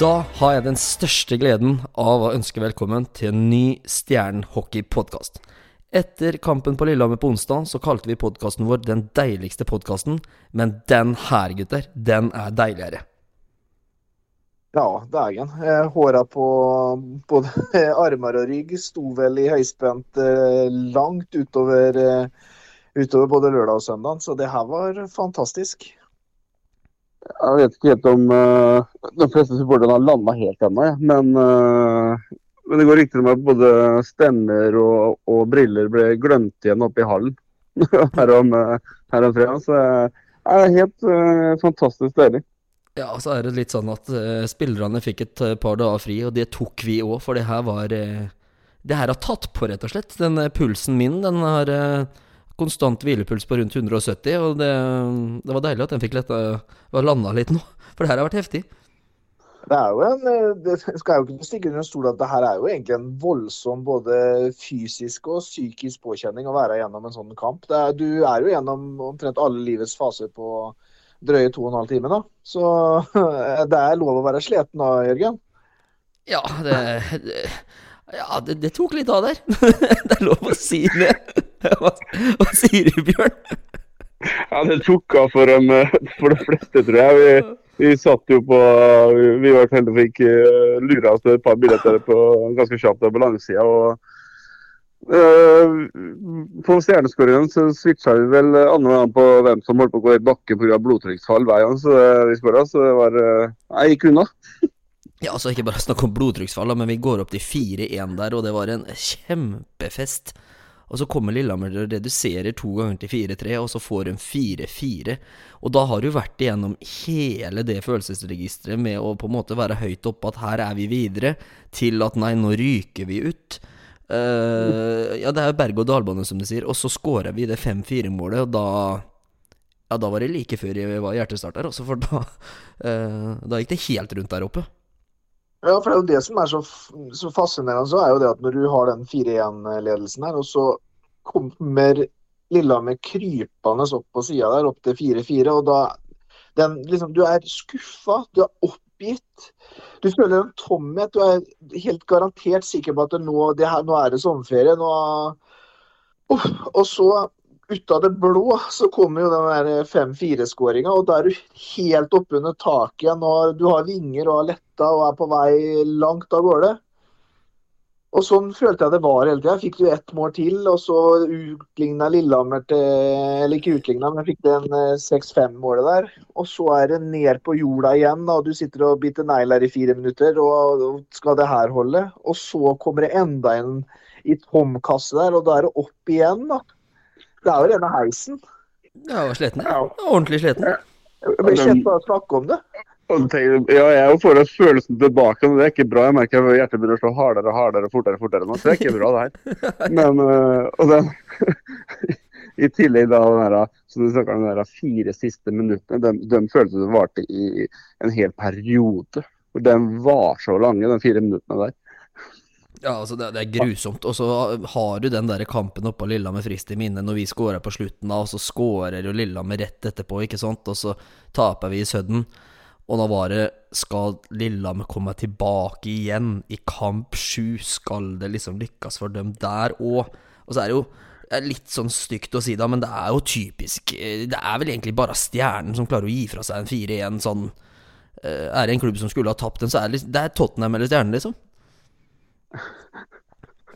Da har jeg den største gleden av å ønske velkommen til en ny Stjernen-hockey-podkast. Etter kampen på Lillehammer på onsdag så kalte vi podkasten vår Den deiligste podkasten, men den her, gutter, den er deiligere. Ja, dægen. Eh, Håra på både armer og rygg sto vel i høyspent eh, langt utover, eh, utover både lørdag og søndag, så det her var fantastisk. Jeg vet ikke helt om uh, de fleste supporterne har landa helt ennå, ja. men, uh, men det går rykter om at både stemmer og, og, briller ble glemt igjen oppe i hallen her om, uh, her om fredag. Så det er helt fantastisk deilig. Ja, så er det litt sånn at spillerne fikk et par dager fri, og det tok vi òg, for det her var Det her har tatt på, rett og slett. Den pulsen min, den har konstant hvilepuls på rundt 170, og det, det var deilig at den fikk landa litt nå. For det her har vært heftig. Det er jo en, eh, det skal jo ikke stikke under en stol at det her er jo egentlig en voldsom både fysisk og psykisk påkjenning å være gjennom en sånn kamp. Er, du er jo gjennom omtrent alle livets faser på drøye to og en halv time. da. Så det er lov å være sliten da, Jørgen? Ja, det, det ja, det, det, tok litt av der. det er lov å si det. Hva, hva sier du, Bjørn? Ja, det tok av for, dem, for de fleste, tror jeg. Vi, vi satt jo på Vi var heldige og fikk uh, lura oss til et par billetter på, ganske kjapt på langsida. Uh, på stjerneskåringen så switcha vi vel annenhver gang på hvem som holdt på å gå i bakken pga. blodtrykksfall hver gang så vi skåra. Så det var uh, Jeg gikk unna. Ja, altså Ikke bare snakk om blodtrykksfall, men vi går opp til 4-1 der, og det var en kjempefest. Og så kommer Lillehammer og reduserer to ganger til 4-3, og så får de 4-4. Og da har du vært igjennom hele det følelsesregisteret med å på en måte være høyt oppe at her er vi videre, til at nei, nå ryker vi ut. Uh, ja, det er jo berg-og-dal-bane, som du sier. Og så skårer vi det 5-4-målet, og da Ja, da var det like før jeg var hjertestarter, også, for da, uh, da gikk det helt rundt der oppe. Ja, for det er jo det som er så, så fascinerende, så er jo det at når du har den 4-1-ledelsen her, og så kommer Lillehammer krypende opp på sida der, opp til 4-4, og da den, liksom, Du er skuffa, du er oppgitt. Du føler en tomhet. Du er helt garantert sikker på at nå, her, nå er det sommerferie. Nå, uh, og så ut av det blå så kommer jo den 5-4-skåringa, og da er du helt oppunder taket igjen. og Du har vinger og har letta og er på vei langt av gårde. Og sånn følte jeg det var hele tida. Fikk du ett mål til, og så utligna Lillehammer til Eller ikke utligna, men fikk den 6-5-målet der. Og så er det ned på jorda igjen, og du sitter og biter negler i fire minutter. Og skal det her holde? Og så kommer det enda en i tom kasse der, og da er det opp igjen, da. Det er jo rene heisen. Ja, var sliten. Ja. Ordentlig sliten. Jeg blir kjent bare å snakke om det. Ja, jeg får den følelsen tilbake. Men det er ikke bra. Jeg merker at hjertet begynner å slå hardere og hardere og fortere. fortere nå, Så det er ikke bra, det her. Men, øh, og den, I tillegg da, den der, som du snakker om, de fire siste minuttene, den, den følelsen varte i en hel periode. Den var så lange, de fire minuttene der. Ja, altså det, det, er grusomt. Og så har du den der kampen oppå Lillehammer frist i minne når vi skårer på slutten, da og så skårer jo Lillehammer rett etterpå, ikke sant, og så taper vi i Sudden. Og da var det Skal Lillehammer komme tilbake igjen i kamp sju? Skal det liksom lykkes for dem der òg? Og så er det jo litt sånn stygt å si det, men det er jo typisk Det er vel egentlig bare Stjernen som klarer å gi fra seg en 4-1 sånn eh, Er det en klubb som skulle ha tapt den, så er det, det er Tottenham eller Stjernen, liksom.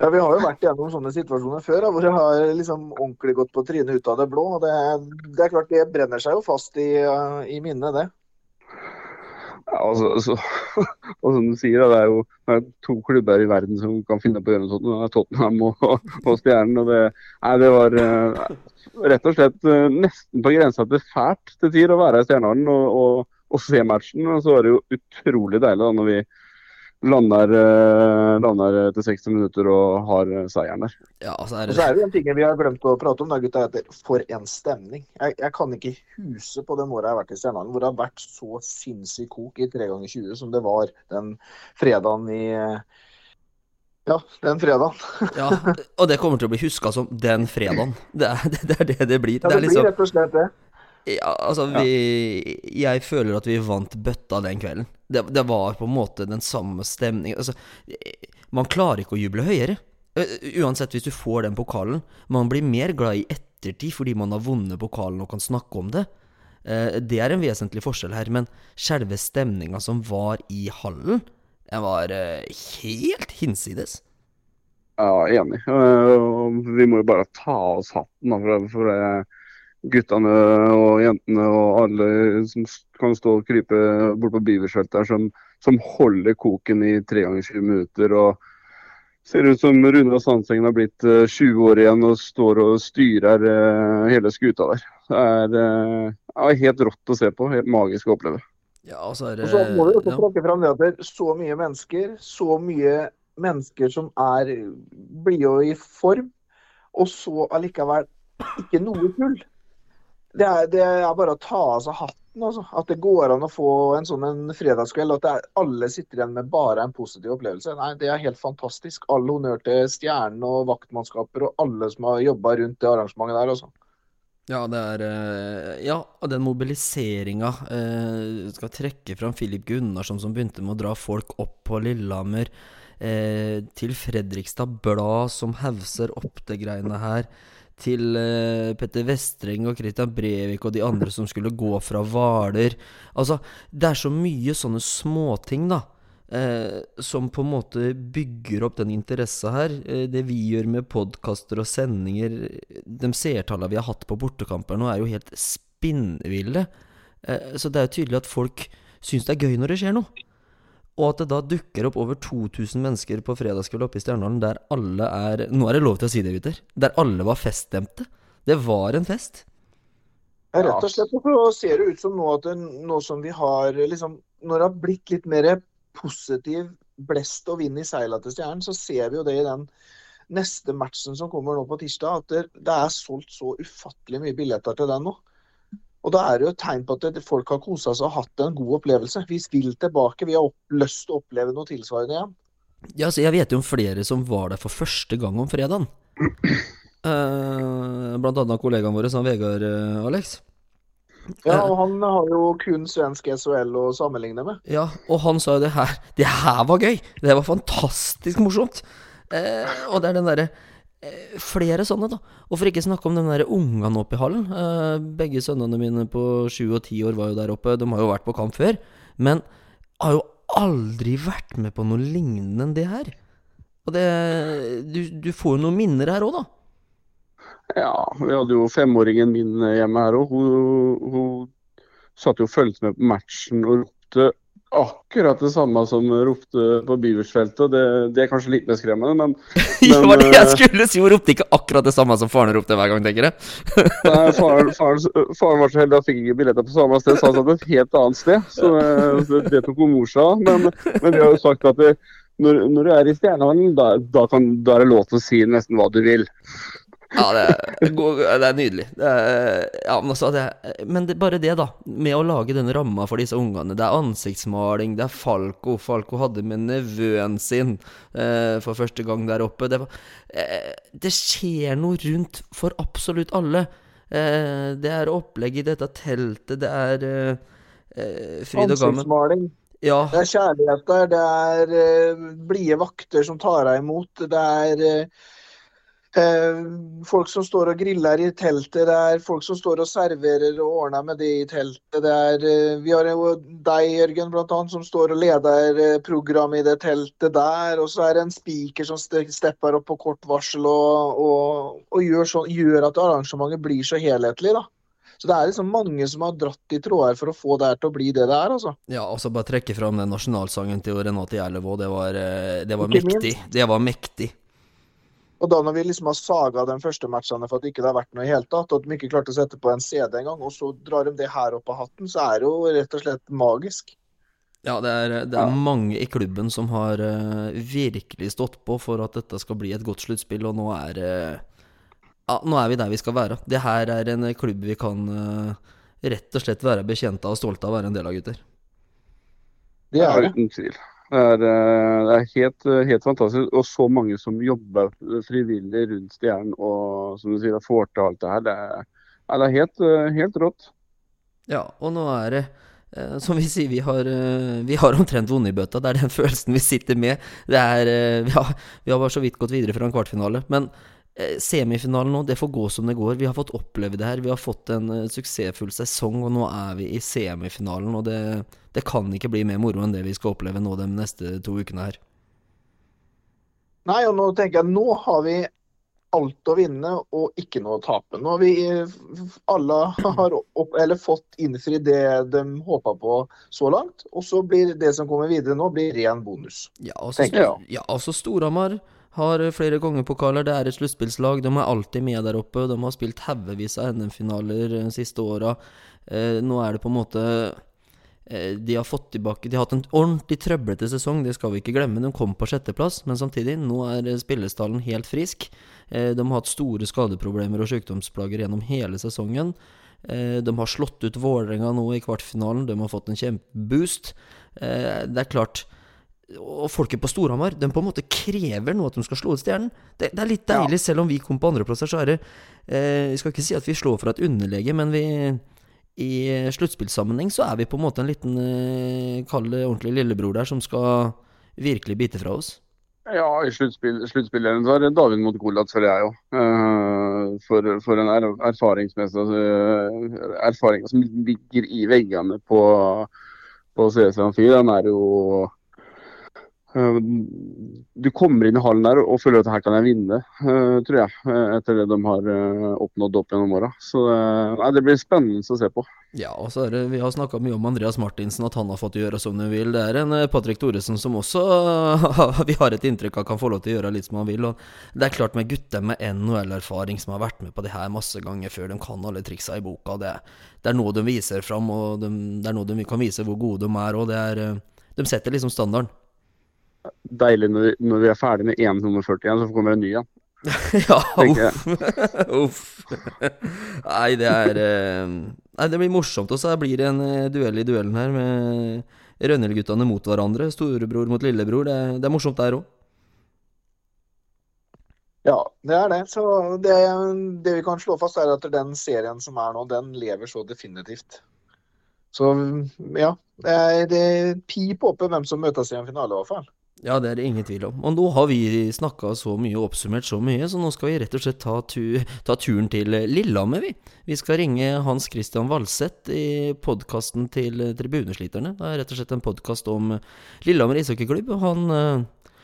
Ja, Vi har jo vært gjennom sånne situasjoner før, hvor det har liksom ordentlig gått på trynet ut av det blå. og det, det, er klart det brenner seg jo fast i, i minnet, det. Ja, altså, altså, og som du sier, det er jo det er to klubber i verden som kan finne på å gjøre noe sånt. Det er Tottenham og, og Stjernen. og det, nei, det var uh, rett og slett uh, nesten på grensa til fælt til tider å være i Stjernehallen og, og, og, se matchen. Og så var det jo utrolig deilig da når vi lander, eh, lander etter 60 minutter og har eh, seieren der. Ja, altså er det... Og så er det en ting vi har glemt å prate om, da, gutta, for en stemning. Jeg, jeg, kan ikke huse på den åra jeg har vært i Stjernehallen hvor det har vært så sinnssykt kok i 3 ganger 20 som det var den fredagen i ja, den fredagen. ja, og det kommer til å bli huska som den fredagen. Det er det, er det, det blir. Ja, det, det liksom... blir rett og slett det. Ja, altså, vi Jeg føler at vi vant bøtta den kvelden. Det, det var på en måte den samme stemningen. Altså, man klarer ikke å juble høyere. Eh, Uansett hvis du får den pokalen. Man blir mer glad i ettertid fordi man har vunnet pokalen og kan snakke om det. Eh, Det er en vesentlig forskjell her, men selve stemninga som var i hallen, den var eh, helt hinsides. Ja, enig. Eh, Vi må jo bare ta oss hatten for, for det guttene og jentene og alle som kan stå og krype bort på Biversfeltet her, som, som holder koken i tre ganger 20 minutter. og Ser ut som Rune Sandsengen har blitt eh, 20 år igjen og står og styrer eh, hele skuta der. Det er, er helt rått å se på. Helt magisk å oppleve. Ja, og så er Og så må vi også ja. trekke fram det at det er så mye mennesker, så mye mennesker som er blide og i form, og så allikevel ikke noe tull. Det er, det er bare å ta av seg hatten. Altså. At det går an å få en sånn en fredagskveld. At er, alle sitter igjen med bare en positiv opplevelse. Nei, Det er helt fantastisk. All honnør til stjernen og vaktmannskaper og alle som har jobba rundt det arrangementet der. Altså. Ja, det er eh, Ja, den mobiliseringa eh, Skal trekke fram Filip Gunnarsson som begynte med å dra folk opp på Lillehammer. Eh, til Fredrikstad Blad som hauser opp det greiene her. Til eh, Petter Vestreng og Christian Brevik og de andre som skulle gå fra Hvaler. Altså, det er så mye sånne småting, da. Eh, som på en måte bygger opp den interessa her. Eh, det vi gjør med podkaster og sendinger De seertallene vi har hatt på bortekamper nå, er jo helt spinnville. Eh, så det er jo tydelig at folk syns det er gøy når det skjer noe. Og at det da dukker opp over 2000 mennesker på fredagskveld oppe i Stjernedalen der alle er Nå er det lov til å si det, gutter. Der alle var feststemte. Det var en fest. Ja, rett og slett. Og så ser det ut som nå at det, nå som vi har liksom Når det har blitt litt mer positiv blest og vind i seila til Stjernen, så ser vi jo det i den neste matchen som kommer nå på tirsdag, at det, det er solgt så ufattelig mye billetter til den nå. Og da er det jo et tegn på at folk har kosa seg og hatt en god opplevelse. Vi vil tilbake. Vi har lyst til å oppleve noe tilsvarende igjen. Ja, så jeg vet jo om flere som var der for første gang om fredagen. Eh, blant annet kollegaen vår, som Vegard eh, Alex. Ja, og han har jo kun svensk SHL å sammenligne med. Ja, og han sa jo det her Det her var gøy! Det var fantastisk morsomt! Eh, og det er den derre eh, Flere sånne, da. Og for ikke snakke om den derre ungene oppe i hallen. Eh, begge sønnene mine på sju og ti år var jo der oppe. De har jo vært på kamp før. Men har jo aldri vært med på noe lignende enn det her. Og det Du, du får jo noen minner her òg, da. Ja, vi hadde jo femåringen min hjemme her òg. Hun, hun satt jo og fulgte med på matchen og ropte akkurat det samme som ropte på Biversfeltet. Det, det er kanskje litt mer skremmende, men det var det jeg eh, skulle si! Hun ropte ikke akkurat det samme som faren ropte hver gang, tenker jeg. Nei, faren, faren, faren var så heldig at han fikk ikke billetter på samme sted, så han satt et helt annet sted. Så eh, så det tok mor seg av. Men, men vi har jo sagt at det, når, når du er i Stjernehallen, da, da, kan, da er det lov til å si nesten hva du vil. Ja, det er, det er nydelig. Det er, ja, men altså, det er, men det, bare det, da. Med å lage den ramma for disse ungene. Det er ansiktsmaling, det er Falco. Falco hadde med nevøen sin eh, for første gang der oppe. Det, var, eh, det skjer noe rundt for absolutt alle. Eh, det er opplegg i dette teltet, det er eh, eh, fryd og gammen. Ansiktsmaling. Ja, Det er kjærlighet der, det er eh, blide vakter som tar deg imot. Det er eh, folk som står og griller i teltet. Det er folk som står og serverer og ordner med det i teltet. Det er, eh, vi har jo deg, Jørgen, blant annet, som står og leder eh, programmet i det teltet der. Og så er det en spiker som stepper opp på kort varsel og, og, og gjør, så, gjør at arrangementet blir så helhetlig, da. Så det er liksom mange som har dratt i tråder for å få det her til å bli det det er, altså. ja altså bare trekke fram den nasjonalsangen til Renate Gjerlevo. Det var, eh, det var mektig. Det var mektig. Og da når vi liksom har saga de første matchene for at ikke det har vært noe i hele tatt, og at de ikke klarte å sette på en CD engang, og så drar de det her opp av hatten, så er det jo rett og slett magisk. Ja, det er, det er mange i klubben som har uh, virkelig stått på for at dette skal bli et godt sluttspill, og nå er uh, Ja, nå er vi der vi skal være. Det her er en klubb vi kan uh, rett og slett være bekjent av og stolte av å være en del av, gutter. Det er det. uten tvil. Det er, eh, det er helt, eh, helt fantastisk. Og så mange som jobber frivillig rundt Stjernen og som du sier, får til alt det her. Det er, det er helt, eh, helt rått. Ja, og nå er det eh, som vi sier, vi har, eh, vi har omtrent vunnet i bøtta. Det er den følelsen vi sitter med. Det er, eh, vi, har, vi har bare så vidt gått videre fra en kvartfinale. Men eh, semifinalen nå, det får gå som det går. Vi har fått oppleve det her. Vi har fått en eh, suksessfull sesong, og nå er vi i semifinalen. Og det, det kan ikke bli mer moro enn det vi skal oppleve nå de neste to ukene her. Nei, og nå tenker jeg nå har vi alt å vinne og ikke noe å tape. Nå har vi alle har opp, eller fått innfridd det de håpa på så langt. Og så blir det som kommer videre nå, blir ren bonus. Ja, jeg. ja, altså Storhamar har flere kongepokaler. Det er et sluttspillslag. De er alltid med der oppe. De har spilt haugevis av NM-finaler de siste åra. Eh, nå er det på en måte eh, De har fått tilbake De har hatt en ordentlig trøblete sesong, det skal vi ikke glemme. De kom på sjetteplass, men samtidig, nå er eh, spillestallen helt frisk. Eh, de har hatt store skadeproblemer og sykdomsplager gjennom hele sesongen. Eh, De har slått ut Vålerenga nå i kvartfinalen. De har fått en kjempeboost. Eh, Det er klart Og folket på Storhamar De på en måte krever nå at de skal slå ut Stjernen. Det, det er litt deilig, selv om vi kom på andreplass her, så er det eh, Vi skal ikke si at vi slår fra et underlege, men vi i sluttspillsammenheng så er vi på en måte en liten eh, Kall det ordentlig lillebror der, som skal virkelig bite fra oss. Ja, i sluttspill, sluttspillet var det David mot Golat, føler jeg jo. Eh, for, for en er, erfaringsmessig uh, erfaring som ligger i veggene på, på CS Amfir, den er jo eh, Du kommer inn i hallen der og føler at her kan jeg vinne, eh, tror jeg. eh, Etter det de har eh, oppnådd opp gjennom åra. Så eh, nei, det blir spennende å se på. Ja, og så er det, Vi har snakka mye om Andreas Martinsen, at han har fått gjøre som han vil. Det er en eh, Patrick Thoresen som også vi har et inntrykk av kan få lov til å gjøre litt som han vil. og Det er klart med gutter med NHL-erfaring som har vært med på det her masse ganger før, de kan alle triksa i boka. Det, det er noe de viser fram, og de, det er noe de kan vise hvor gode de er. og det er, eh, De setter liksom standarden. Deilig når når vi er ferdig med én nummer 41, så kommer det en ny igjen. ja, uff. uff. Nei, det er eh, Nei, det blir morsomt. Og så blir det en eh, duell i duellen her med Rønnelguttene mot hverandre. Storebror mot lillebror. Det, det er morsomt der òg. Ja, det er det. Så det, det vi kan slå fast, er at den serien som er nå, den lever så definitivt. Så ja. Det det er pip oppe hvem som møtes i en finale, i hvert fall. Ja, det er det ingen tvil om. Og nå har vi snakka så mye og oppsummert så mye, så nå skal vi rett og slett ta, tu ta turen til Lillehammer, vi. Vi skal ringe Hans Christian Valseth i podkasten til Tribunesliterne. Det er rett og slett en podkast om Lillehammer ishockeyklubb. Han, eh,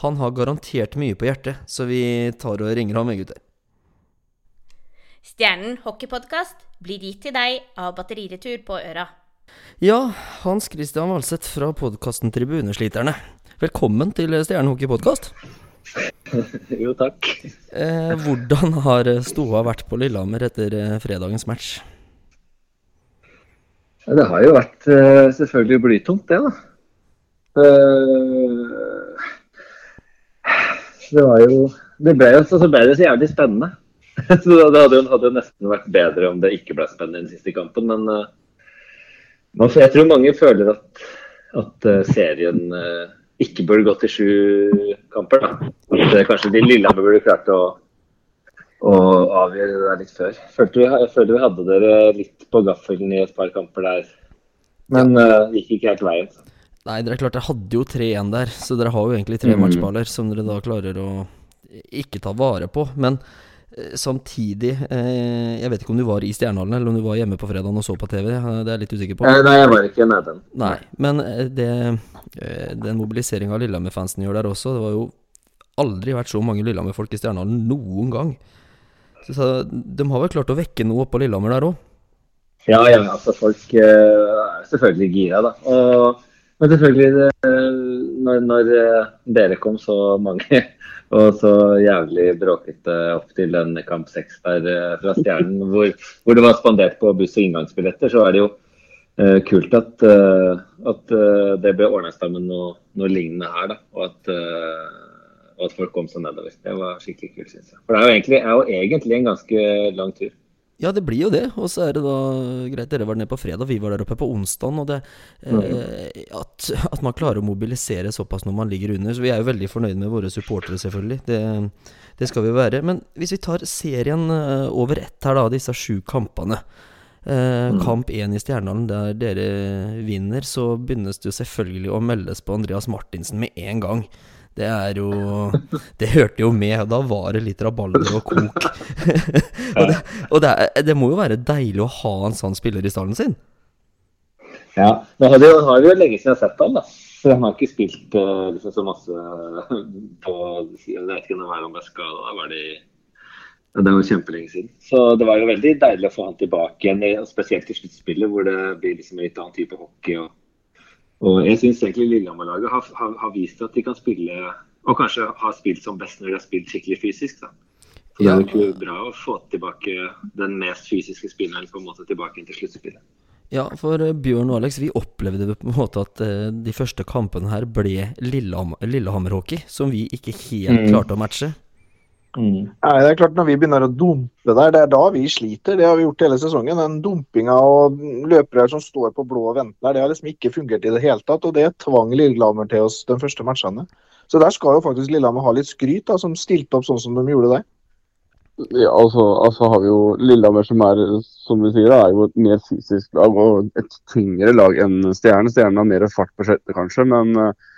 han har garantert mye på hjertet, så vi tar og ringer ham, vi gutter. Stjernen hockeypodkast blir gitt til deg av Batteriretur på Øra. Ja, Hans Christian Valseth fra podkasten Tribunesliterne. Velkommen til Stjernehockey-podkast. Jo, takk. Eh, hvordan har Stoa vært på Lillehammer etter eh, fredagens match? Det har jo vært eh, selvfølgelig blytungt, det, da. Eh, det var jo Det ble jo så, ble det så jævlig spennende. så det hadde jo, hadde jo nesten vært bedre om det ikke ble spennende i den siste kampen, men eh, jeg tror mange føler at, at serien ikke burde gått til sju kamper. da. At eh, kanskje de Lillehammer burde klart å å avgjøre det der litt før. Følte vi, jeg følte vi hadde dere litt på gaffelen i et par kamper der. Men det uh, gikk ikke helt veien. så. Nei, dere er klart dere hadde jo 3-1 der, så dere har jo egentlig tre Mm. matchballer som dere da klarer å ikke ta vare på. Men eh, samtidig eh, Jeg vet ikke om du var i Stjernehallen, eller om du var hjemme på fredagen og så på TV. eh, Det er jeg litt usikker på. Eh, nei, jeg var ikke nede. Nei, men eh, det, eh, den mobiliseringa Lillehammer-fansen gjør der også Det var jo aldri vært så mange Lillehammer-folk i Stjernehallen noen gang. Så, de har vel klart å vekke noe oppå Lillehammer der òg. Ja, ja, altså folk eh, er selvfølgelig gira, da. Og, men selvfølgelig, når, når eh, dere kom så mange og så jævlig bråkete opp til den kamp seks der eh, fra Stjernen, hvor, hvor det var spandert på buss- og inngangsbilletter, så er det jo eh, kult at, eh, at eh, det ble ordna sammen noe, noe lignende her. da, og at, og at folk kom seg nedover. Det var skikkelig kult, syns jeg. For det er jo egentlig, er jo egentlig en ganske lang tur. Ja, det blir jo det. Og så er det da greit, dere var nede på fredag, vi var der oppe på onsdag. Og det eh, at, at man klarer å mobilisere såpass når man ligger under. Så vi er jo veldig fornøyd med våre supportere, selvfølgelig. Det, det skal vi være. Men hvis vi tar serien eh, over ett her, da, disse sju kampene. Eh, Mm. Kamp én i Stjernedalen, der dere vinner, så begynnes det jo selvfølgelig å meldes på Andreas Martinsen med en gang. Det er jo Det hørte jo med, og da var det litt rabalder og kok. og det, og det, er, det må jo være deilig å ha en sånn spiller i stallen sin? Ja, Nå har det jo, har vi jo lenge siden jeg har sett ham, da. Så han har ikke spilt eh, liksom, så masse på Jeg vet ikke når han ble skada. Da var det i Det var kjempelenge siden. Så det var jo veldig deilig å få han tilbake igjen, spesielt i sluttspillet, hvor det blir liksom en litt annen type hockey. Og, og jeg syns egentlig Lillehammer-laget har, har, har vist at de kan spille, og kanskje har spilt som best når de har spilt skikkelig fysisk. da. Så det er jo bra å få tilbake den mest fysiske spilleren på en måte tilbake til sluttspillet. Ja, for eh, Bjørn og Alex, vi opplevde på en måte at eh, de første kampene her ble Lillehammer-hockey, som vi ikke helt Mm. klarte å matche. Nei, det er klart Når vi begynner å dumpe der, det er da vi sliter. Det har vi gjort hele sesongen. Den dumpinga og løpere som står på blå og venter der, det har liksom ikke fungert i det hele tatt. Og det tvang Lillehammer til oss de første matchene. Så der skal jo faktisk Lillehammer ha litt skryt, da, som stilte opp sånn som de gjorde der. Ja, altså, altså har vi jo Lillehammer som er, som du sier, da, er jo et mer fysisk lag og et tyngre lag enn Stjernen. Stjernen har mer fart på sjette kanskje, men eh,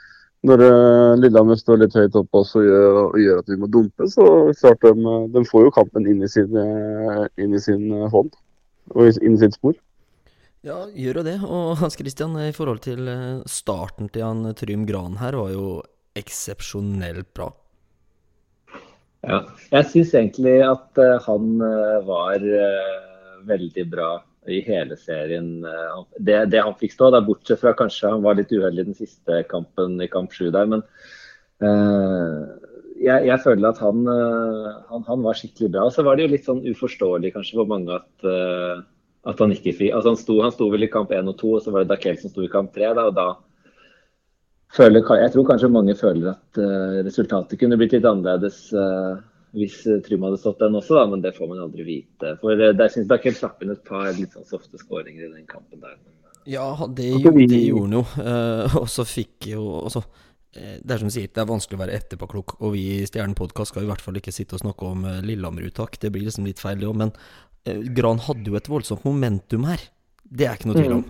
når eh, Lillehammer står litt høyt oppe oss og gjør, og gjør at vi må dumpe, så klart de, eh, de får jo kampen inn i sin, eh, inn i sin hånd og inn i sitt spor. Ja, gjør jo det. Og Hans Christian, i forhold til starten til han Trym Gran her, var jo eksepsjonelt bra. Ja, jeg syns egentlig at han var veldig bra i hele serien. eh, det, det han fikk stå, da, bortsett fra kanskje han var litt uheldig i den siste kampen i kamp sju der. Men uh, jeg, jeg føler at han, eh, han, han var skikkelig bra. Og så var det jo litt sånn uforståelig kanskje for mange at, uh, at han ikke fikk altså han, sto, han sto vel i kamp én og to, og så var det Dakel som sto i kamp tre. Da, og da føler, jeg tror kanskje mange føler at resultatet kunne blitt litt annerledes hvis eh, Trym hadde stått den også, da, men det får man aldri vite. For uh, der syns jeg slapp inn et par litt sånn softe skåringer i den kampen der. Ja, det, Altså, gjorde, vi- det gjorde han jo. Eh, og så fikk jo også, eh, Det er som du sier, det er vanskelig å være etterpåklok, og vi i Stjernen podkast skal i hvert fall ikke sitte og snakke om uh, Lillehammer-uttak. Det blir liksom litt feil, det òg. Men eh, Gran hadde jo et voldsomt momentum her. Det er ikke noe tvil om.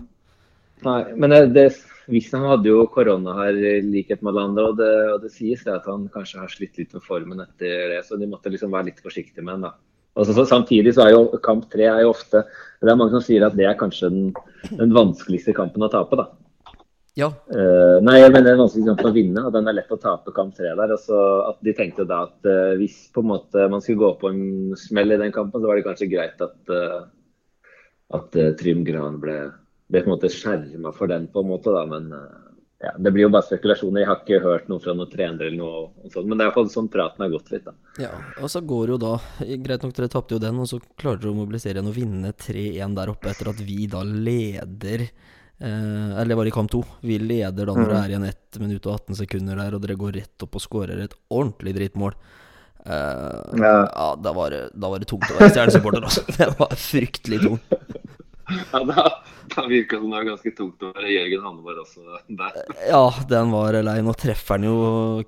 Nei, men eh, det, Wistam hadde jo korona her i likhet med alle andre, og det, og det sies det at han kanskje har slitt litt med formen etter det, så de måtte liksom være litt forsiktige med han. Og så, samtidig så er jo kamp tre er jo ofte Det er mange som sier at det er kanskje den, den vanskeligste kampen å tape, da. Ja, Uh, nei, jeg mener den vanskeligste kampen å vinne, og den er lett å tape kamp tre der. Og så at de tenkte da at uh, hvis på en måte man skulle gå på en smell i den kampen, så var det kanskje greit at, uh, at Trym Gran ble, ble på en måte skjerma for den, på en måte. da, men eh, ja, Det blir jo bare spekulasjoner. Jeg har ikke hørt noe fra noen trener eller noe sånt, men det er iallfall sånn praten har gått litt. da. Ja, og så går jo da Greit nok, dere tapte jo den, og så klarer dere å mobilisere igjen og vinne 3-1 der oppe etter at vi da leder eh, Eller var i kamp to? Vi leder da når det er igjen 1 minutt og 18 sekunder der, og dere går rett opp og skårer et ordentlig drittmål. Eh, Ja. ja, da var, det, da var det tungt å være stjernesupporter, altså. Det var fryktelig tungt. Ja, Da, da virka det som det var ganske tungt å være Jørgen Hanneborg også der. Ja, den var lei. Nå treffer han jo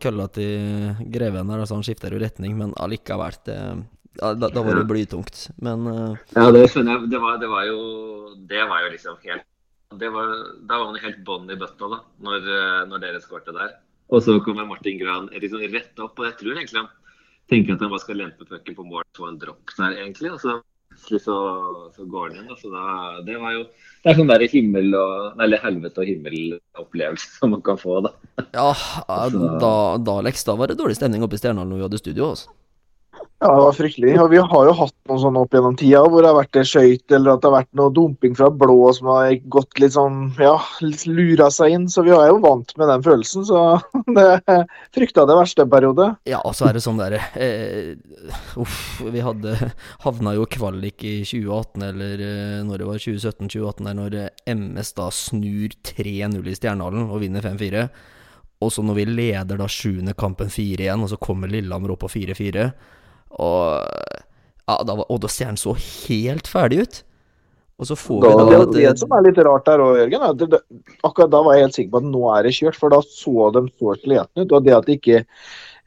kølla til Greven her, så han skifter jo retning, men allikevel. Det, ja, da, da var det blytungt. Men eh, Ja, det skjønner jeg. Det var, det var, jo, det var jo liksom helt det var, Da var man helt bånn i bøtta da, når, eh, når dere skårte der. Og så kommer Martin Gran liksom rett opp, og jeg tror egentlig han tenker at han bare skal lempe pucken på mål og få en dropp der, egentlig. Og så, plutselig så, så går den. Da. Så da, det var jo Det er sånn der himmel og Eller helvete og himmel-opplevelse som man kan få, da. ja, eh, da, da, Lex, da var det dårlig stemning oppe i Stjernehallen når vi hadde studio. Altså. Ja, det var fryktelig. Og vi har jo hatt noen sånne opp gjennom tida hvor det har vært skøyt eller at det har vært noe dumping fra blå som har gått litt sånn ja, litt lura seg inn. Så vi er jo vant med den følelsen. Så det frykta det verste en periode. Ja, og så er det sånn derre eh, Uff, vi hadde havna jo kvalik i 2018, eller eh, når det var 2017-2018, der når eh, MS da snur 3-0 i Stjernehallen og vinner 5-4. Og så når vi leder da sjuende kampen 4-1, og så kommer Lillehammer opp på 4-4. Og ja, da var Odd og Stjernen så helt ferdig ut. Og så får Da, vi da det, det som er litt rart der òg, Jørgen. At det, akkurat da var jeg helt sikker på at nå er det kjørt, for da så de så slitne ut. Og det at de ikke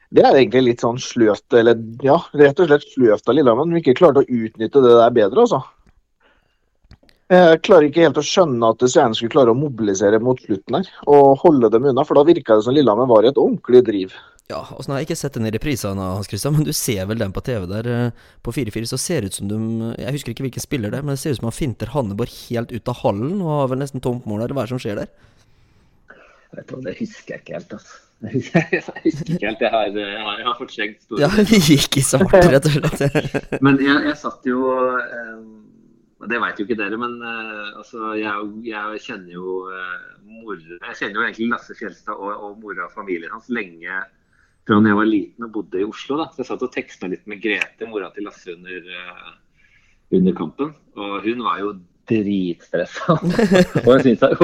Det er egentlig litt sånn sløvt, eller ja, rett og slett sløvt av Lillehammer. De ikke klarte å utnytte det der bedre, altså. Jeg klarer ikke helt å skjønne at Stjernen skulle klare å mobilisere mot slutten her, og holde dem unna. For da virka det som Lillehammer var i et ordentlig driv. Ja, og så har jeg ikke sett den i reprisene, Hans Christian, men du ser vel den på TV der. eh, På 4-4 så ser det ut som de Jeg husker ikke hvilken spiller det er, men det ser ut som han finter Hanneborg helt ut av hallen og har vel nesten tomt mål der. Hva er det som skjer der? Vet du Det husker jeg ikke helt. altså. Jeg husker, ikke helt. Jeg har, jeg har, jeg har fortrengt store Ja, vi gikk i svart, rett og slett. Men jeg, jeg satt jo eh, Det vet jo ikke dere, men eh, altså, jeg, jeg kjenner jo uh, mor, Jeg kjenner jo egentlig Lasse Fjelstad og, og mora og familien hans lenge fra da jeg var liten og bodde i Oslo. da. Så jeg satt og teksta litt med Grete, mora til Lasse, under, eh, under kampen. Og hun var jo dritstressa. og hun syntes at,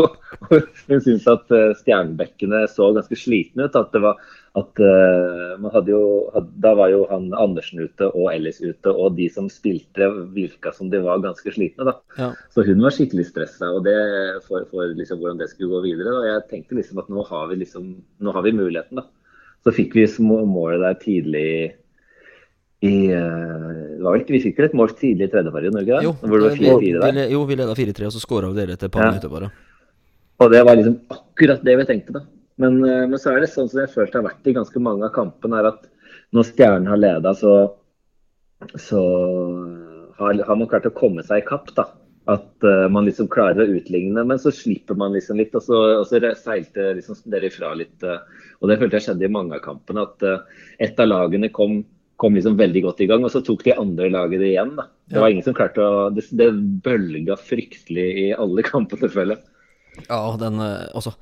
hun syntes at eh, stjernebekkene så ganske slitne ut. At det var at uh, man hadde jo had- Da var jo han Andersen ute og Ellis ute, og de som spilte virka som de var ganske slitne. da. Ja. Så hun var skikkelig stressa og det for, for liksom hvordan det skulle gå videre. Og jeg tenkte liksom at nå har vi liksom, nå har vi muligheten, da. Så fikk vi målet der tidlig i eh, det var vel, ikke- Vi fikk vel et mål tidlig i tredje periode, Norge? det? Jo, Hvor det var vi, 4-4 der. jo, vi leda 4-3, og så skåra dere etter et par Ja. minutter bare. Og det var liksom akkurat det vi tenkte, da. Men, eh, men så er det sånn som jeg følt har vært i ganske mange av kampene, er at når Stjernen har leda, så, så har, har man klart å komme seg i kapp, da. At uh, man liksom klarer å utligne, men så slipper man liksom litt. Og så, og så seilte liksom dere ifra litt. Uh, og det følte jeg skjedde i mange av kampene. At uh, et av lagene kom, kom liksom veldig godt i gang, og så tok de andre laget det igjen. da. Det var ingen som klarte å Det, det bølga fryktelig i alle kampene, føler jeg. Ja, den eh, Altså,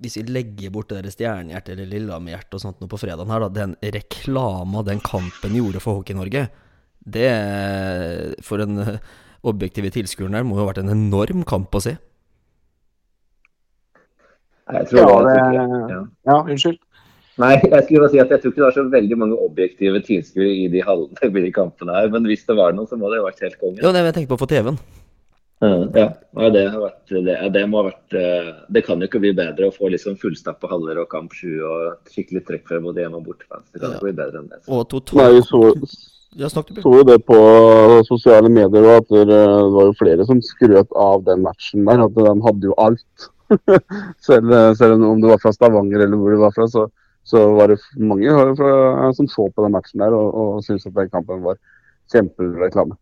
hvis vi legger bort det der stjernehjertet eller Lillehammer-hjertet og sånt nå på fredagen her, da, den reklama den kampen gjorde for Hockey-Norge, det eh, For en eh, objektive tilskueren der må jo ha vært en enorm kamp å se. Jeg tror Ja, det, det- ja. Ja, unnskyld. Nei, jeg skulle bare si at jeg tror ikke det var så veldig mange objektive tilskuere i de de kampene her. Men hvis det var noen, så må det ha vært helt konge. Ja, det jeg tenkte på for TV-en. Ja, ja det, har vært, det, det må ha vært eh, Det kan jo ikke bli bedre å få liksom fullstappa haller og kamp 7 og skikkelig trekk fra både hjemme og bortefans. Det kan Ja. ikke bli bedre enn det. Og Nei, totalt Nei, så, Ja, snakk du, Bjørn. så jo det på sosiale medier at det, det var jo flere som skrøt av den matchen der. At de hadde jo alt. selv, selv om det var fra Stavanger eller hvor du var fra, så, så var det mange fra, som så på den matchen der og, og syntes at den kampen var kjempereklame.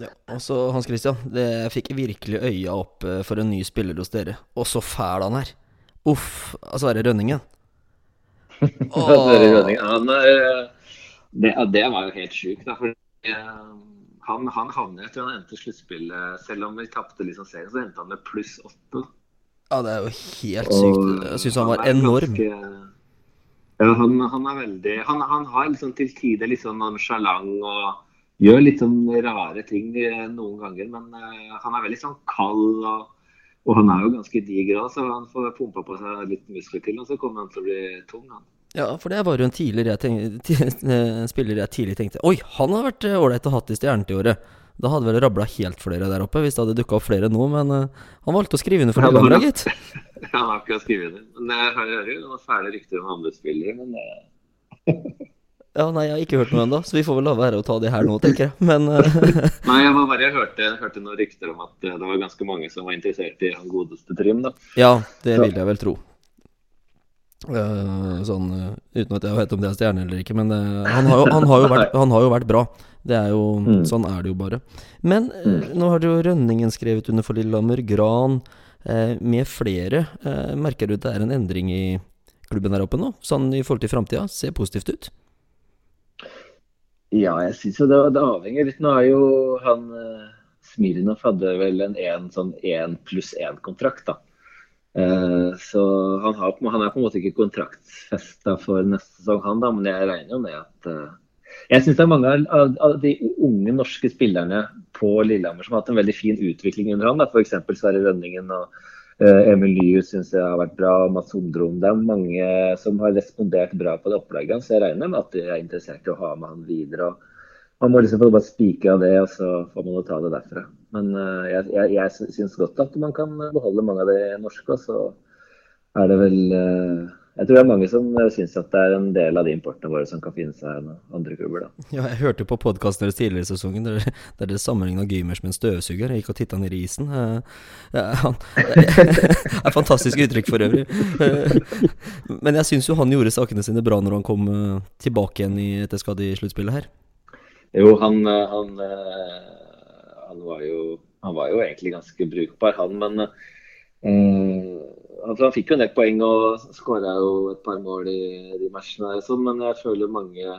Ja, altså Hans Christian, det jeg fikk virkelig øya opp eh, for en ny spiller hos dere. Og så fæl han er. Uff, altså er det Rønningen. Sverre Rønningen, han, eh, det, det var jo helt sjukt. eh, han, han havnet, etter han endte sluttspillet Selv om vi tapte liksom serien, så endte han med pluss åtte. Ja, det er jo helt sykt. Jeg syns han var han enorm. ganske- ja, han, han er veldig Han, han har liksom til tider litt sånn nonsjalant og gjør litt sånn rare ting eh, noen ganger. Men uh, han er veldig sånn kald, og, og han er jo ganske diger så han får pumpa på seg litt muskler til, og så kommer han til å bli tung. han. Ja, for det var jo en jeg tenkte, spiller jeg tidlig tenkte Oi, han har vært eh, ålreit å ha i Stjernen til året. Da hadde vel rabla helt flere der oppe, hvis det hadde dukka opp flere nå. Men eh, han valgte å skrive under for Lillehammer, gitt. Han har ikke skrevet det. Men jeg hører jo fæle rykter om andre spillere, men eh, Ja, nei, jeg har ikke hørt noe ennå, så vi får vel la være å ta det her nå, tenker jeg. Men eh, Nei, jeg var bare jeg hørte, hørte noen rykter om at eh, det var ganske mange som var interessert i han godeste Trym. da. ja, det vil jeg vel tro. Eh, sånn eh, uten at jeg vet om det er stjerne eller ikke, men uh, han, har jo, han, har vært, han har jo vært bra. Det er jo, Mm. Sånn er det jo bare. Men uh, nå har du jo Rønningen skrevet under for Lillehammer, Gran med flere. Merker du at det er en endring i klubben der oppe nå, sånn i forhold til framtida? Ser positivt ut? Ja, jeg syns jo det, det avhenger litt. Nå er jo han Smirnov hadde vel en, en sånn én pluss én-kontrakt, da. Eh, så han, har, han er på en måte ikke kontraktfesta for neste sesong, han da, men jeg regner jo med at eh, Jeg syns det er mange av, av, de unge norske spillerne på Lillehammer som har hatt en veldig fin utvikling under han. F.eks. Sverre Rønningen og eh, Emil Lius syns jeg har vært bra. Mats Hundrom. Det er mange som har respondert bra på det opplegget, så jeg regner med at de er interessert i å ha med han videre. og man må liksom bare spike av det, og så får man ta det derfra. Men uh, jeg, jeg, jeg syns godt at man kan beholde mange av de norske. Og så er det vel uh, jeg tror det er mange som uh, syns at det er en del av de importene våre som kan finne seg i andre klubber. da. Ja, jeg hørte på podkasten deres tidligere i sesongen der, der dere sammenligna Gymers med en støvsuger. Jeg gikk og titta ned i isen. Det er fantastisk uttrykk for øvrig. Men jeg syns jo han gjorde sakene sine bra når han kom tilbake igjen etter skade i sluttspillet her. Jo, han, han, han, var jo, han var jo egentlig ganske brukbar, han. Men altså, han fikk jo en del poeng og skåra jo et par mål i de matchene. Sånn, men jeg føler mange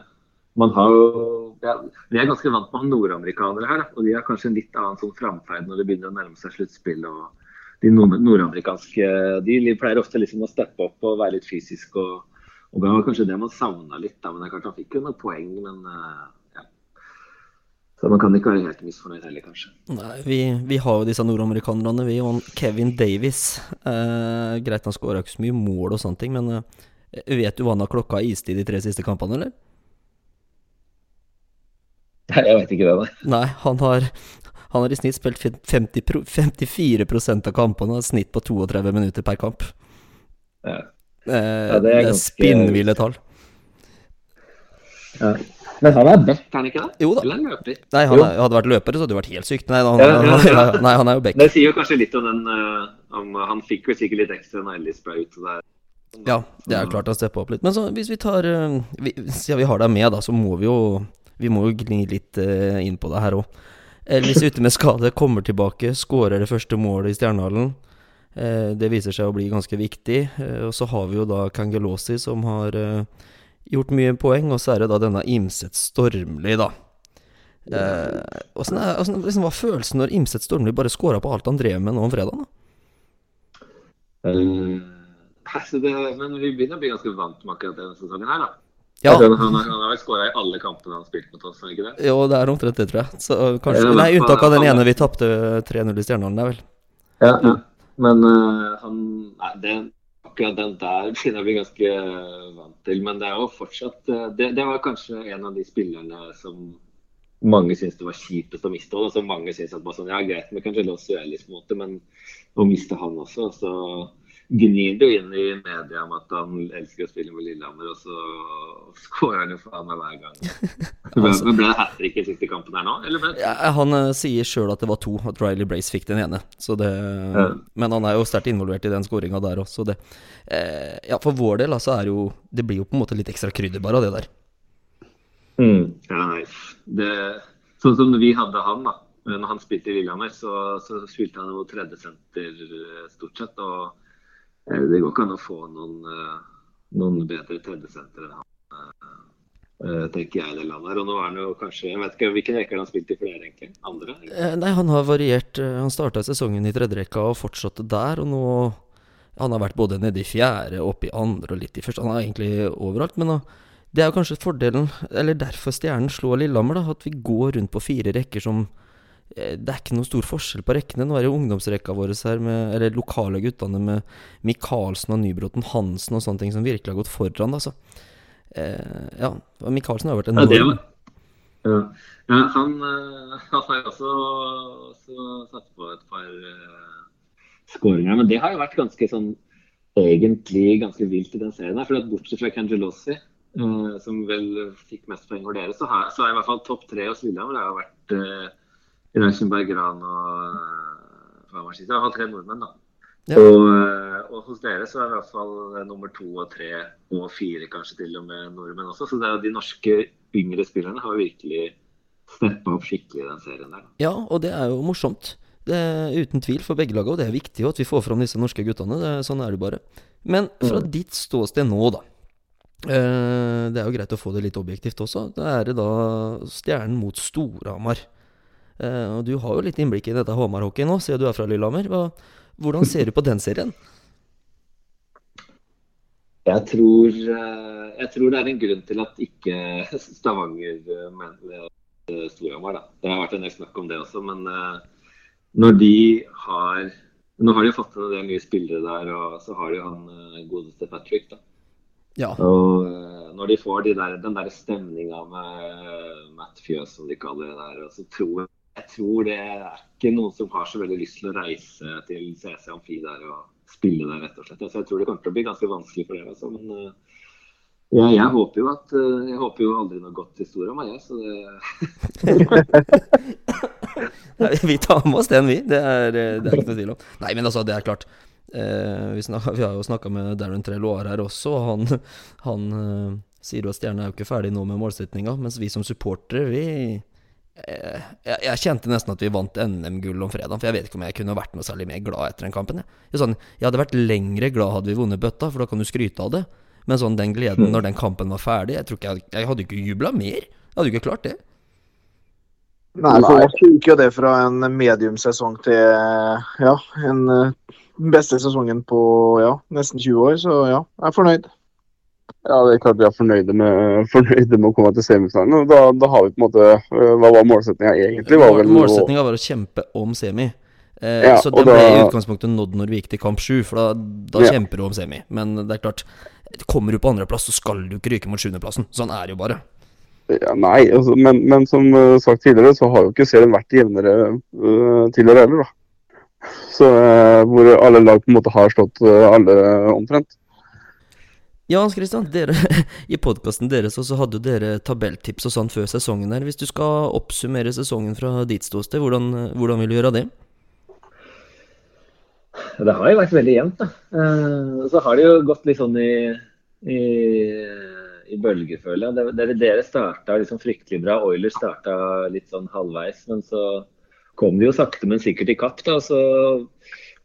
man har jo, ja, Vi er ganske vant med nordamerikanere her, og de har kanskje en litt annen sånn framferd når det begynner å nærme seg sluttspill. og De nordamerikanske de pleier ofte liksom å steppe opp og være litt fysisk. og, og Det var kanskje det man savna litt. da, men det er klart Han fikk jo noen poeng, men uh, så man kan ikke være helt misfornøyd heller, kanskje. Nei, vi, vi har jo disse nordamerikanerne, vi. Og Kevin Davies. Eh, greit han skåra ikke så mye mål og sånne ting, men eh, vet du hva han har klokka istid de tre siste kampene, eller? Nei, Jeg vet ikke det, nei. Nei, han har, han har i snitt spilt 50, 54% av kampene, og snitt på 32 minutter per kamp. Ja. Eh, ja, det er, ganske... spinnville tall. Ja. Men han er back, er han ikke det? Jo da. Eller løper? Nei, han er, hadde vært løper, så hadde det vært helt sykt. Nei, han, ja, ja, ja. nei, han er jo back. Det sier jo kanskje litt om den uh, om, Han fikk jo sikkert litt ekstra når Ellis ble ute der. Ja, det er klart han steppa opp litt. Men så, hvis vi tar uh, vi, Siden vi har deg med, da, så må vi jo Vi må jo gni litt uh, inn på det her òg. Ellis ute med skade, kommer tilbake, skårer det første målet i Stjernehallen. det viser seg å bli ganske viktig. og så har vi jo da Kangelosi, som har gjort mye poeng, og så er det da denne Imset Stormli, da. Eh, åssen eh, liksom, var følelsen når Imset Stormli bare scora på alt han drev med nå om fredagen? Uh, altså det, men vi begynner å bli ganske vant med akkurat denne sesongen her, da. Ja. Han, han, han har vel skåra i alle kampene han har spilt mot oss, ikke det? Jo, det er omtrent det, tror jeg. Så, kanskje, nei, unntak av den ene vi tapte 3-0 i Stjernehallen, det er vel. Ja, ja. Men uh, han Nei, det akkurat den der finner bli ganske eh, vant til. Men det er jo fortsatt eh, det, det var kanskje en av de spillerne som mange syntes det var kjipest å miste. Og som mange syntes at bare sånn, ja greit med kanskje en måte, men å miste han også. så gnir det inn i media om at han elsker å spille med Lillehammer, og så skårer han jo faen meg hver gang. altså, men Ble det hat trick i siste kampen her nå? eller? Ja, han uh, sier sjøl at det var to, at Riley Brace fikk den ene. Det, ja. Men han er jo sterkt involvert i den skåringa der også. Det, uh, ja, for vår del altså, er jo Det blir jo på en måte litt ekstra krydder bare av det der. Mm, ja, nei. Det, sånn som vi hadde han, da. Når han spilte i Lillehammer, så, så spilte han jo tredjesenter eh, stort sett. og Eh, det går ikke an å få noen, eh, noen bedre tredjesenter enn han, eh, tenker jeg det landet her. Og nå er han jo kanskje Jeg vet ikke hvilken rekke han har spilt i flere, egentlig? Andre? Egentlig? Nei, han har variert. Han starta sesongen i tredjerekka og fortsatte der. Og nå Han har vært både nede i fjerde, oppe i andre og litt i første. Han er egentlig overalt. Men det er jo kanskje fordelen, eller derfor Stjernen slår Lillehammer, da, at vi går rundt på fire rekker som Eh, det er ikke noe stor forskjell på rekkene. Nå er det ungdomsrekka vår her, med, eller lokale guttene med Michaelsen og Nybråten Hansen og sånne ting som virkelig har gått foran. Altså. Eh, ja, Michaelsen har jo vært enorm. Ja, ja. ja han, eh, han, har jo også, også, satt på et par uh, skåringer, men det har jo vært ganske sånn egentlig ganske vilt i den serien. her, for at Bortsett fra Cangelossi, uh, som vel fikk mest poeng for dere, så har, så er i hvert fall topp tre hos Lillehammer vært uh, Reisenberg, Gran og Favarskis. Jeg har tre nordmenn, da. Ja. Og, eh, og, hos dere så er det i hvert fall eh, nummer to og tre og fire kanskje til og med nordmenn også. Så det er, de norske yngre spillerne har virkelig steppa opp skikkelig i den serien der. Ja, og det er jo morsomt. Det er uten tvil for begge lag, og det er viktig at vi får fram disse norske guttene. Det, sånn er det bare. Men fra mm. ditt ståsted nå, da. Eh, det er jo greit å få det litt objektivt også. Da er det da Stjernen mot Storhamar. Uh, og Du har jo litt innblikk i dette Hamar-hockey nå, siden du er fra Lillehammer. Hvordan ser du på den serien? Jeg tror, uh, jeg tror, det er en grunn til at ikke Stavanger mener Storhamar. Det har vært en del snakk om det også, men når de har Nå har de fått en del nye spillere der, og så har de jo han godeste Patrick. da. Ja. Og når de får de der, den der stemninga med Matt Fjøs, som de kaller det der, så tror jeg jeg tror det er ikke noen som har så veldig lyst til å reise til CC Amfi der og, spille der, rett og slett. Så jeg tror det kommer til å bli ganske vanskelig for dere. Altså. Men eh, ja, jeg håper jo at eh, Jeg håper jo aldri noe godt historie om meg. Så det Vi tar med oss den, vi. Det er, det er ikke noe tvil om. Nei, men altså, det er klart. Eh, vi, snakker, vi har jo snakka med Darren Treloar her også, og han, han sier jo at Stjernen er jo ikke ferdig nå med målsettinga, mens vi som supportere, vi jeg, jeg kjente nesten at vi vant NM-gull om fredagen, for jeg vet ikke om jeg kunne vært noe særlig mer glad etter den kampen. Jeg, jeg, sånn, jeg hadde vært lengre glad hadde vi vunnet bøtta, for da kan du skryte av det. Men sånn den gleden når den kampen var ferdig, jeg tror ikke jeg, jeg hadde ikke jubla mer. Jeg hadde ikke klart det. Nei, for oss gikk jo det fra en mediumsesong til ja, en eh, beste sesongen på ja, nesten 20 år. Så ja, jeg er fornøyd. Ja, det er klart vi er fornøyde med, fornøyde med å komme til semifinalen. Da, da har vi på en måte øh, Hva var målsettinga egentlig? Var Målsettinga var å kjempe om semi. Eh, Ja, så det ble i utgangspunktet nådd når vi gikk til kamp sju, for da, da Ja. kjemper du om semi. Men det er klart, kommer du på andreplass, så skal du ikke ryke mot sjuendeplassen. Sånn er det jo bare. Ja, nei, altså, men, men som øh, sagt tidligere, så har jo ikke serien vært jevnere uh, tidligere heller, da. Så uh, Hvor alle lag på en måte har slått uh, alle omtrent. Ja, Hans Christian, dere, i podkasten deres også hadde dere tabelltips og sånn før sesongen her. Hvis du skal oppsummere sesongen fra ditt ståsted, hvordan, hvordan vil du gjøre det? Det har jo vært veldig jevnt, da. Eh, Så har det jo gått litt sånn i, i, i bølger. Dere, dere starta liksom fryktelig bra. Oilers starta litt sånn halvveis, men så kom de jo sakte, men sikkert i kapp. da, og så,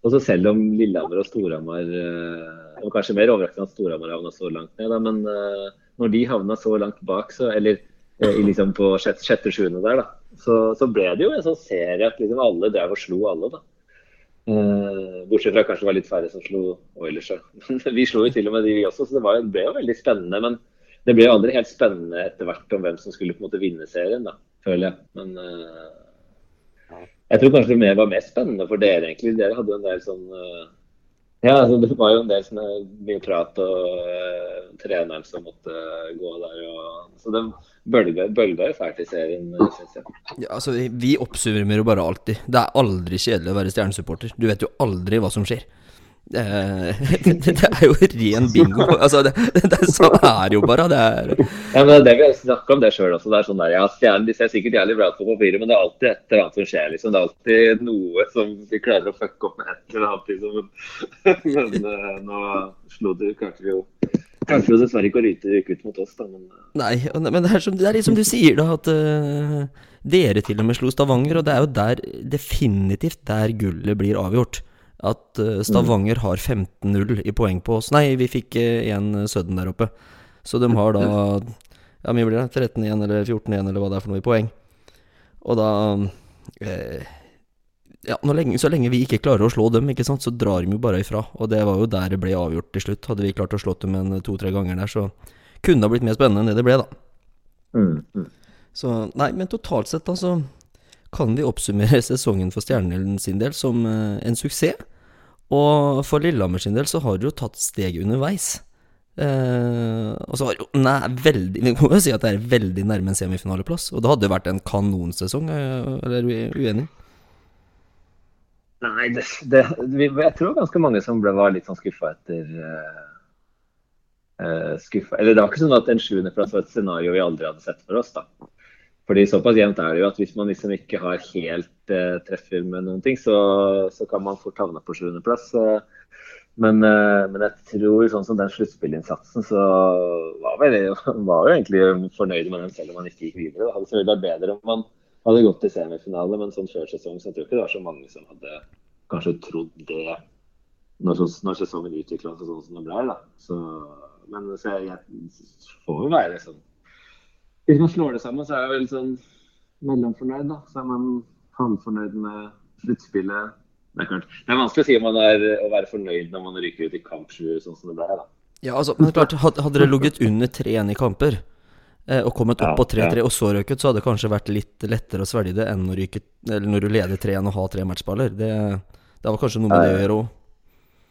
og så selv om Lillehammer og Storhamar eh, Det var kanskje mer overraskende at Storhamar havna så langt ned, da, men uh, når de havna så langt bak, så, eller uh, i liksom på sjette-sjuende der, da, så, så ble det jo en sånn serie at liksom alle drev og slo alle. da. Uh, bortsett fra kanskje det var litt færre som slo Oilers. Men vi slo jo til og med de vi også, så det, var, det ble jo veldig spennende. Men det ble jo aldri helt spennende etter hvert om hvem som skulle på en måte vinne serien, da, føler jeg. Men uh, jeg tror kanskje det var mer spennende for dere, egentlig. Dere hadde jo en del sånn eh, Ja, altså, det var jo en del sånne mye prat og uh, treneren som måtte gå der. Og, så det bølga, jo fælt i serien, syns jeg. Ja, altså, vi oppsummerer jo bare alltid. Det er aldri kjedelig å være stjernesupporter. Du vet jo aldri hva som skjer. Det, det, det er jo ren bingo. Altså, det, det, sånn er jo bare. Det er Ja, men det vi har snakket om det sjøl også. Det er sånn der, ja, Stjernen de ser sikkert jævlig bra ut på papiret, men det er alltid et eller annet som skjer. liksom. Det er alltid noe som de klarer å fucke opp med et eller annet. liksom. Men, eh, nå slo det kanskje jo Kanskje jo dessverre ikke å ryke ut mot oss, da. Men eh, Nei, men det er, som, det er liksom du sier, da, at uh, dere til og med slo Stavanger, og det er jo der definitivt der gullet blir avgjort. At eh, Stavanger har 15-0 i poeng på oss. Nei, vi fikk én Sudden der oppe. Så de har da Ja, mye blir det? 13-1 eller 14-1 eller hva det er for noe i poeng. Og da eh, Ja, lenge, så lenge vi ikke klarer å slå dem, ikke sant, så drar de jo bare ifra. Og det var jo der det ble avgjort til slutt. Hadde vi klart å slå dem en to-tre ganger der, så kunne det ha blitt mer spennende enn det det ble, da. mm, mm. Så nei, men totalt sett, da, så kan vi oppsummere sesongen for Stjernen sin del som eh, en suksess. Og for Lillehammer sin del så har det jo tatt steg underveis. Eh, og så har jo nei, veldig Vi må jo si at det er veldig nærme en semifinaleplass. Og det hadde vært en kanonsesong, eh, eller er du uenig? Nei, det, det, jeg tror ganske mange som ble, var litt sånn skuffa etter eh, eh, skuffa. Eller det var ikke sånn at en sjuendeplass var et scenario vi aldri hadde sett for oss. da. Fordi såpass jevnt er det jo at hvis man liksom ikke har helt eh, treffer med noen ting, så, så kan man fort havne på sjuendeplass. Men, eh, men jeg tror sånn som den sluttspillinnsatsen, så var vi var jo egentlig fornøyd med den selv om man ikke gikk videre. Det hadde selvfølgelig vært bedre om man hadde gått til semifinale, men sånn før sesong så jeg tror ikke det var så mange som hadde kanskje trodd det når, når sesongen utvikla seg sånn som det ble. da. Så, men så jeg, jeg får jo være sånn Hvis man slår det sammen, så er jeg vel sånn mellomfornøyd, da. Så er man halvfornøyd med sluttspillet. Det er. Det er vanskelig å si om man er å være fornøyd når man ryker ut i kamp sju, sånn som det ble. da. Ja, altså, men klart, hadde det ligget under 3-1 i kamper, eh, og kommet opp Ja, på 3-3 ja. og så røket, så hadde det kanskje vært litt lettere å svelge det enn å ryke, eller når du leder 3-1 og har tre matchballer. Det, det var kanskje noe med det å gjøre òg.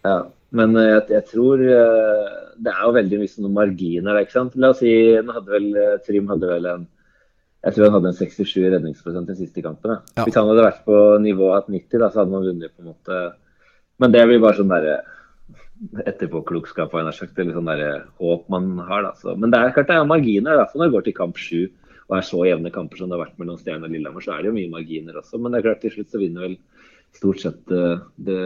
Ja, men eh, jeg, jeg tror eh, det er jo veldig mye sånne marginer ikke sant. La oss si hadde vel eh, Trym hadde vel en jeg tror han hadde en 67 redningsprosent den siste kampen. Ja. Hvis han hadde vært på nivået hatt 90, da, så hadde man vunnet på en måte. Men det blir bare sånn derre etterpåklokskap eller sånn der håp man har. Da. Så, men det er klart det er marginer, i hvert fall når det går til kamp sju og er så jevne kamper som det har vært mellom Stjerne og Lillehammer, så er det jo mye marginer også. Men det er klart til slutt så vinner vel stort sett eh, det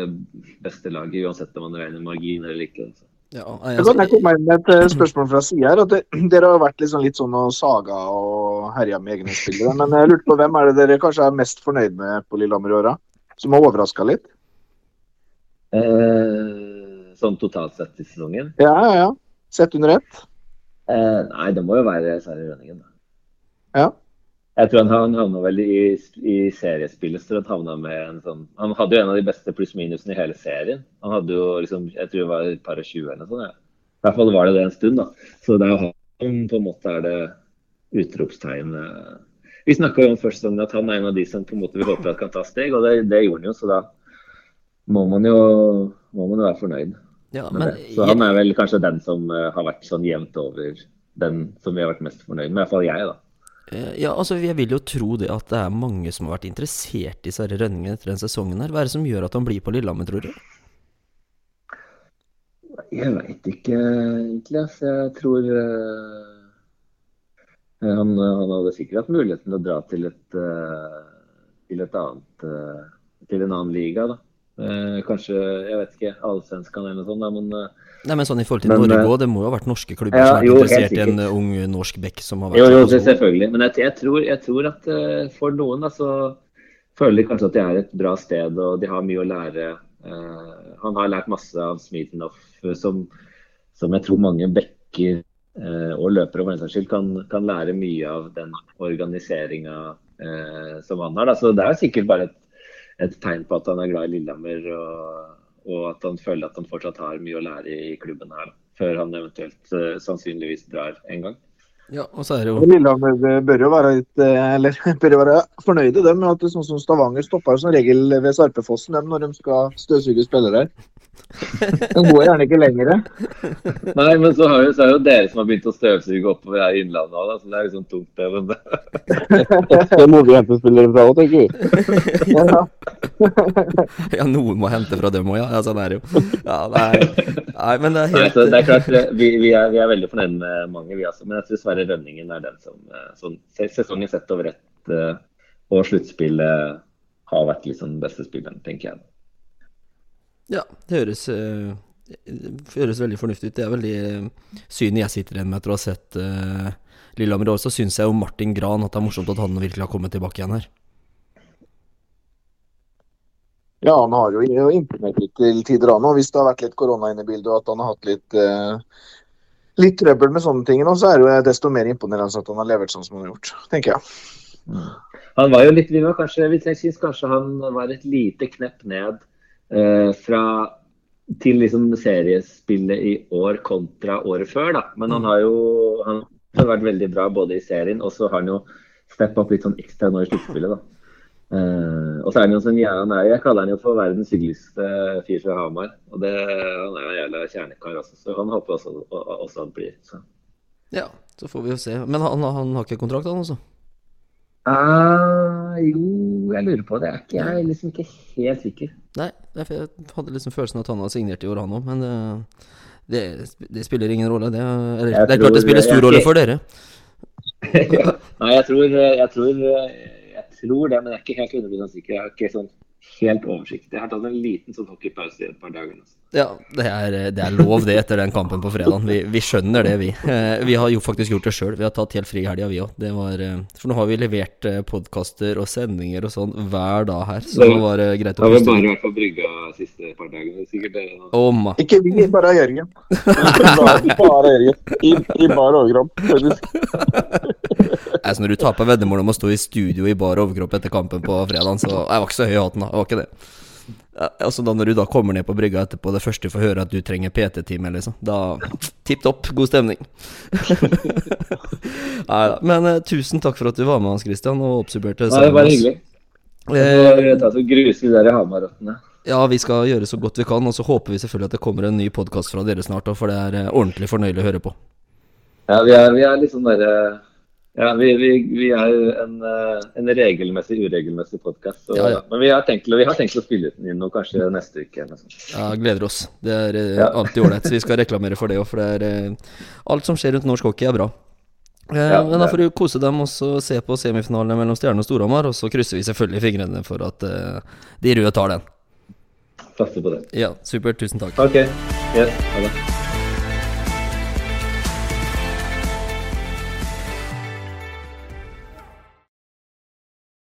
beste laget, uansett om man regner margin eller ikke. Altså. Ja, Jeg kan jeg komme inn med et eh, spørsmål fra sida her. at det, Dere har vært liksom litt sånn og saga og herja med egne spillere. Men jeg lurte på hvem er det dere kanskje er mest fornøyd med på Lillehammer i åra? Som har overraska litt? Eh, sånn totalt sett i sesongen? Ja, ja, ja. Sett under ett? Eh, nei, det må jo være Sverre Rønningen. da. Ja. Jeg tror han, han havna vel i, i seriespillet. så han havna med en sånn Han hadde jo en av de beste pluss-minusene i hele serien. Han hadde jo liksom Jeg tror det var et par og tjue eller noe sånt. Ja. I hvert fall var det det en stund, da. Så det er jo han på en måte er det utropstegnet. Vi snakka jo om første gang at han er en av de som på en måte vi håper at kan ta steg, og det, det gjorde han jo. Så da må man jo, må man jo være fornøyd Ja, men. Så han er vel kanskje den som eh, har vært sånn jevnt over den som vi har vært mest fornøyd med. I hvert fall jeg, da. Eh, Ja, altså Jeg vil jo tro det at det er mange som har vært interessert i Sverre Rønningen etter den sesongen. her Hva er det som gjør at han blir på Lillehammer, tror du? Jeg veit ikke egentlig. Altså. Jeg tror uh, han, han hadde sikkert hatt muligheten til å dra til et, uh, til et annet uh, Til en annen liga, da. Kanskje, jeg vet ikke, Allsvenskan eller noe sånt, da, men Nei, men sånn i forhold til Men, Norge eh, òg, det må jo ha vært norske klubber ja, som har vært jo, interessert i en eh, ung norsk bekk som har vært Jo, jo, selvfølgelig. Men jeg, jeg, tror, jeg tror at uh, for noen da, så føler de kanskje at de er et bra sted og de har mye å lære. Uh, han har lært masse av Smithinov, eh, som, som jeg tror mange bekker uh, og løpere for den saks skyld kan, kan lære mye av den organiseringa eh, som han har. Da. Så det er sikkert bare et, et tegn på at han er glad i Lillehammer. og og at han føler at han fortsatt har mye å lære i klubben her, før han eventuelt uh, sannsynligvis drar en gang. Ja, og så er det jo Lillehammer eh, bør jo være litt eh, Eller bør jo være fornøyde dem, med at det er sånn som Stavanger stopper som regel ved Sarpefossen dem når de skal støvsuge spillere. De går gjerne ikke lenger. Nei, men så, har jo, så er det jo dere som har begynt å støvsuge oppover her i Innlandet òg, så det er liksom tungt, det. Men det. Det må vi hente spillere fra òg, tenker vi. Ja. Ja, noen må hente fra dem òg, ja. ja. Sånn er det jo. Ja, nei, nei, men det er helt nei, det er klart, vi, vi, er, vi er veldig fornøyd med mange, vi også. Men jeg tror Sverre Rønningen er den som eh, sånn, sesongen sett over ett eh, og sluttspillet har vært liksom den beste spilleren, tenker jeg. Ja, det høres, eh, det høres veldig fornuftig ut. Det er veldig det synet jeg sitter igjen med etter å ha sett uh, Lillehammer i år. Så syns jeg jo Martin Gran at det er morsomt at han virkelig har kommet tilbake igjen her. Ja, han har jo imponert litt til tider han òg, hvis det har vært litt korona inne i bildet og at han har hatt litt eh, litt trøbbel med sånne ting. nå, Så er det jo desto mer imponerende at han har levert sånn som han har gjort, tenker jeg. Han var jo litt, vi var kanskje, vi synes kanskje han var et lite knepp ned eh, fra til liksom seriespillet i år kontra året før. da. Men han har jo han har vært veldig bra både i serien, og så har han jo steppa opp litt sånn ekstra nå i sluttspillet. da. Eh, og så er han jo sånn, ja, han er, Jeg kaller han jo for verdens hyggeligste fyr fra Hamar. Og det, han er jo en jævla kjernekar også, så han håper også, også han blir. så. Ja, så får vi jo se. Men han, han har ikke kontrakt, han også? Ah, jo, jeg lurer på det. Er ikke, jeg er liksom ikke helt sikker. Nei, er jeg hadde liksom følelsen at han hadde signert i år, han òg. Men eh, det, det spiller ingen rolle. Det, er- eller, det er klart det spiller stor jeg- rolle for dere. ja. Nei, jeg tror, jeg, tror, jeg tror det, men jeg er ikke helt 100 sikker. Jeg har ikke sånn helt oversikt. Jeg har tatt en liten sånn hockeypause i et par dager. nå. Ja, det er, det er lov det etter den kampen på fredag. Vi, vi skjønner det, vi. Eh, Vi har jo faktisk gjort det sjøl. Vi har tatt helt fri i helga, vi òg. For nå har vi levert podkaster og sendinger og sånn hver dag her, så nå var det greit Da å har vi puste bare vært på brygga siste par dagene. Sikkert dere nå. Oh. Ikke vi, bare Jørgen. Bare, bare Jørgen. I, I bar overkropp. faktisk. Altså, når du taper veddemål om å stå i studio i bar overkropp etter kampen på fredag, så Jeg var ikke så høy i hatten, da. Jeg var ikke det. Altså da Når du da kommer ned på brygga etterpå, det første du får høre at du trenger PT-time, liksom, da Tipp topp, god stemning. Nei da. Men uh, tusen takk for at du var med, Hans Christian, og oppsummerte Ja, det var bare hyggelig. Eh, Ta så gruse de der Hamar-rottene. ja, vi skal gjøre så godt vi kan, og så håper vi selvfølgelig at det kommer en ny podkast fra dere snart, for det er eh, ordentlig fornøyelig å høre på. Ja, vi er, vi er liksom bare derre Ja, vi, vi, vi er en, eh, en regelmessig, uregelmessig podkast. Ja, ja. Men vi har, til vi har tenkt å spille den inn nå, kanskje neste uke. Ja, gleder oss. Det er eh, Ja. alltid ålreit. Så vi skal reklamere for det òg, for det er eh, Alt som skjer rundt norsk hockey, er bra. Eh, Ja, men da får du kose dem og se på semifinalene mellom Stjerne og Storhamar, og så krysser vi selvfølgelig fingrene for at eh, de røde tar den. Satser på det. Ja, supert. Tusen takk. OK. Yes, ha det.